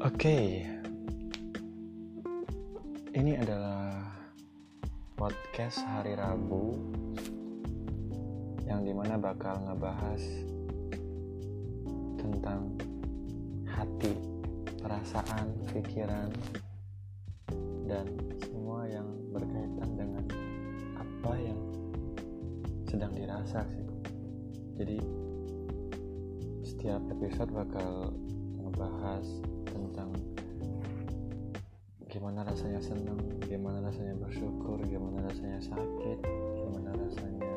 Oke, ini adalah podcast hari Rabu yang di mana bakal ngebahas tentang hati, perasaan, pikiran, dan semua yang berkaitan dengan apa yang sedang dirasa sih. Jadi setiap episode bakal ngebahas tentang gimana rasanya senang, gimana rasanya bersyukur, gimana rasanya sakit, gimana rasanya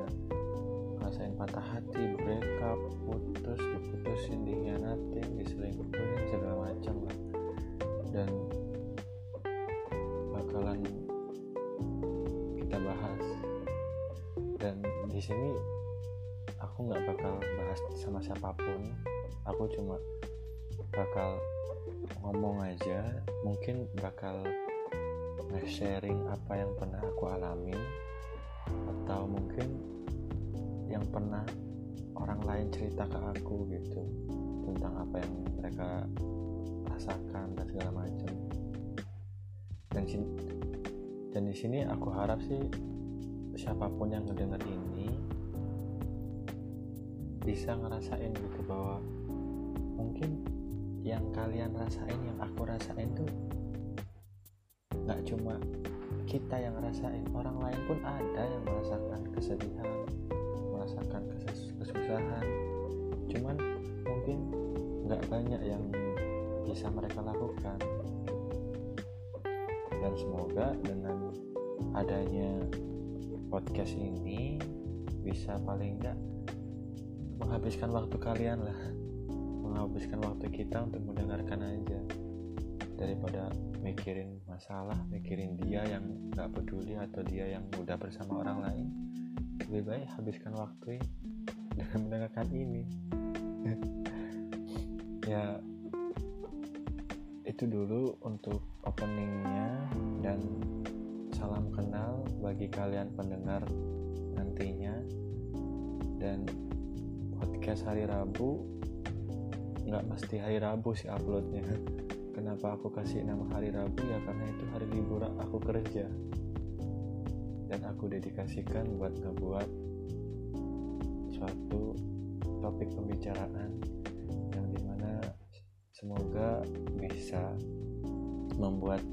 ngerasain patah hati, break up, putus, diputusin, dikhianatin, diselingkuhin, segala macam lah. Dan bakalan kita bahas. Dan di sini aku nggak bakal bahas sama siapa pun. Aku cuma bakal ngomong aja mungkin bakal nge-sharing apa yang pernah aku alamin atau mungkin yang pernah orang lain cerita ke aku gitu tentang apa yang mereka rasakan dan segala macam. Dan sini dan di sini aku harap sih siapa pun yang ngedenger ini bisa ngerasain gitu bahwa mungkin yang kalian rasain yang aku rasain tuh nggak cuma kita yang rasain orang lain pun ada yang merasakan kesedihan merasakan kesusahan. Cuman mungkin nggak banyak yang bisa mereka lakukan. Dan semoga dengan adanya podcast ini bisa paling nggak menghabiskan waktu kalian lah menghabiskan waktu kita untuk mendengarkan aja. Daripada mikirin masalah mikirin dia yang nggak peduli atau dia yang udah bersama orang lain lebih baik habiskan waktu dengan mendengarkan ini. Ya itu dulu untuk openingnya dan salam kenal bagi kalian pendengar nantinya. Dan podcast hari Rabu nggak mesti hari Rabu sih uploadnya. Kenapa aku kasih nama hari Rabu? Ya karena itu hari libur aku kerja. Dan aku dedikasikan buat ngebuat suatu topik pembicaraan yang di mana semoga bisa membuat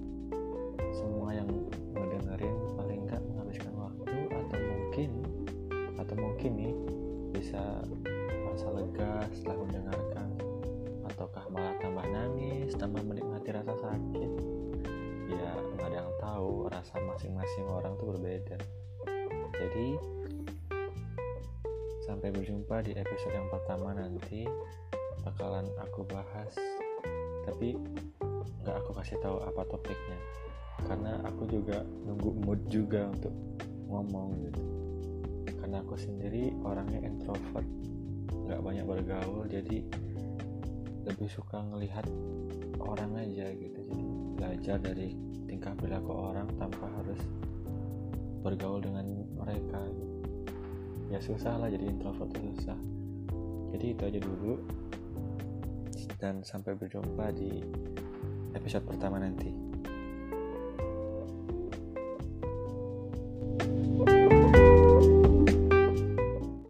semua yang mendengarin paling nggak menghabiskan waktu atau mungkin atau mungkin nih bisa merasa lega setelah mendengarkan ataukah malah tambah nangis tambah menikmati rasa sakit? Ya nggak ada yang tahu rasa masing-masing orang tuh berbeda. Jadi sampai berjumpa di episode yang pertama nanti bakalan aku bahas. Tapi nggak aku kasih tahu apa topiknya. Karena aku juga nunggu mood juga untuk ngomong gitu. Karena aku sendiri orangnya introvert. Nggak banyak bergaul jadi lebih suka ngelihat orang aja gitu. Jadi belajar dari tingkah perilaku orang tanpa harus bergaul dengan mereka. Ya susah lah jadi introvert itu susah. Jadi itu aja dulu. Dan sampai berjumpa di episode pertama nanti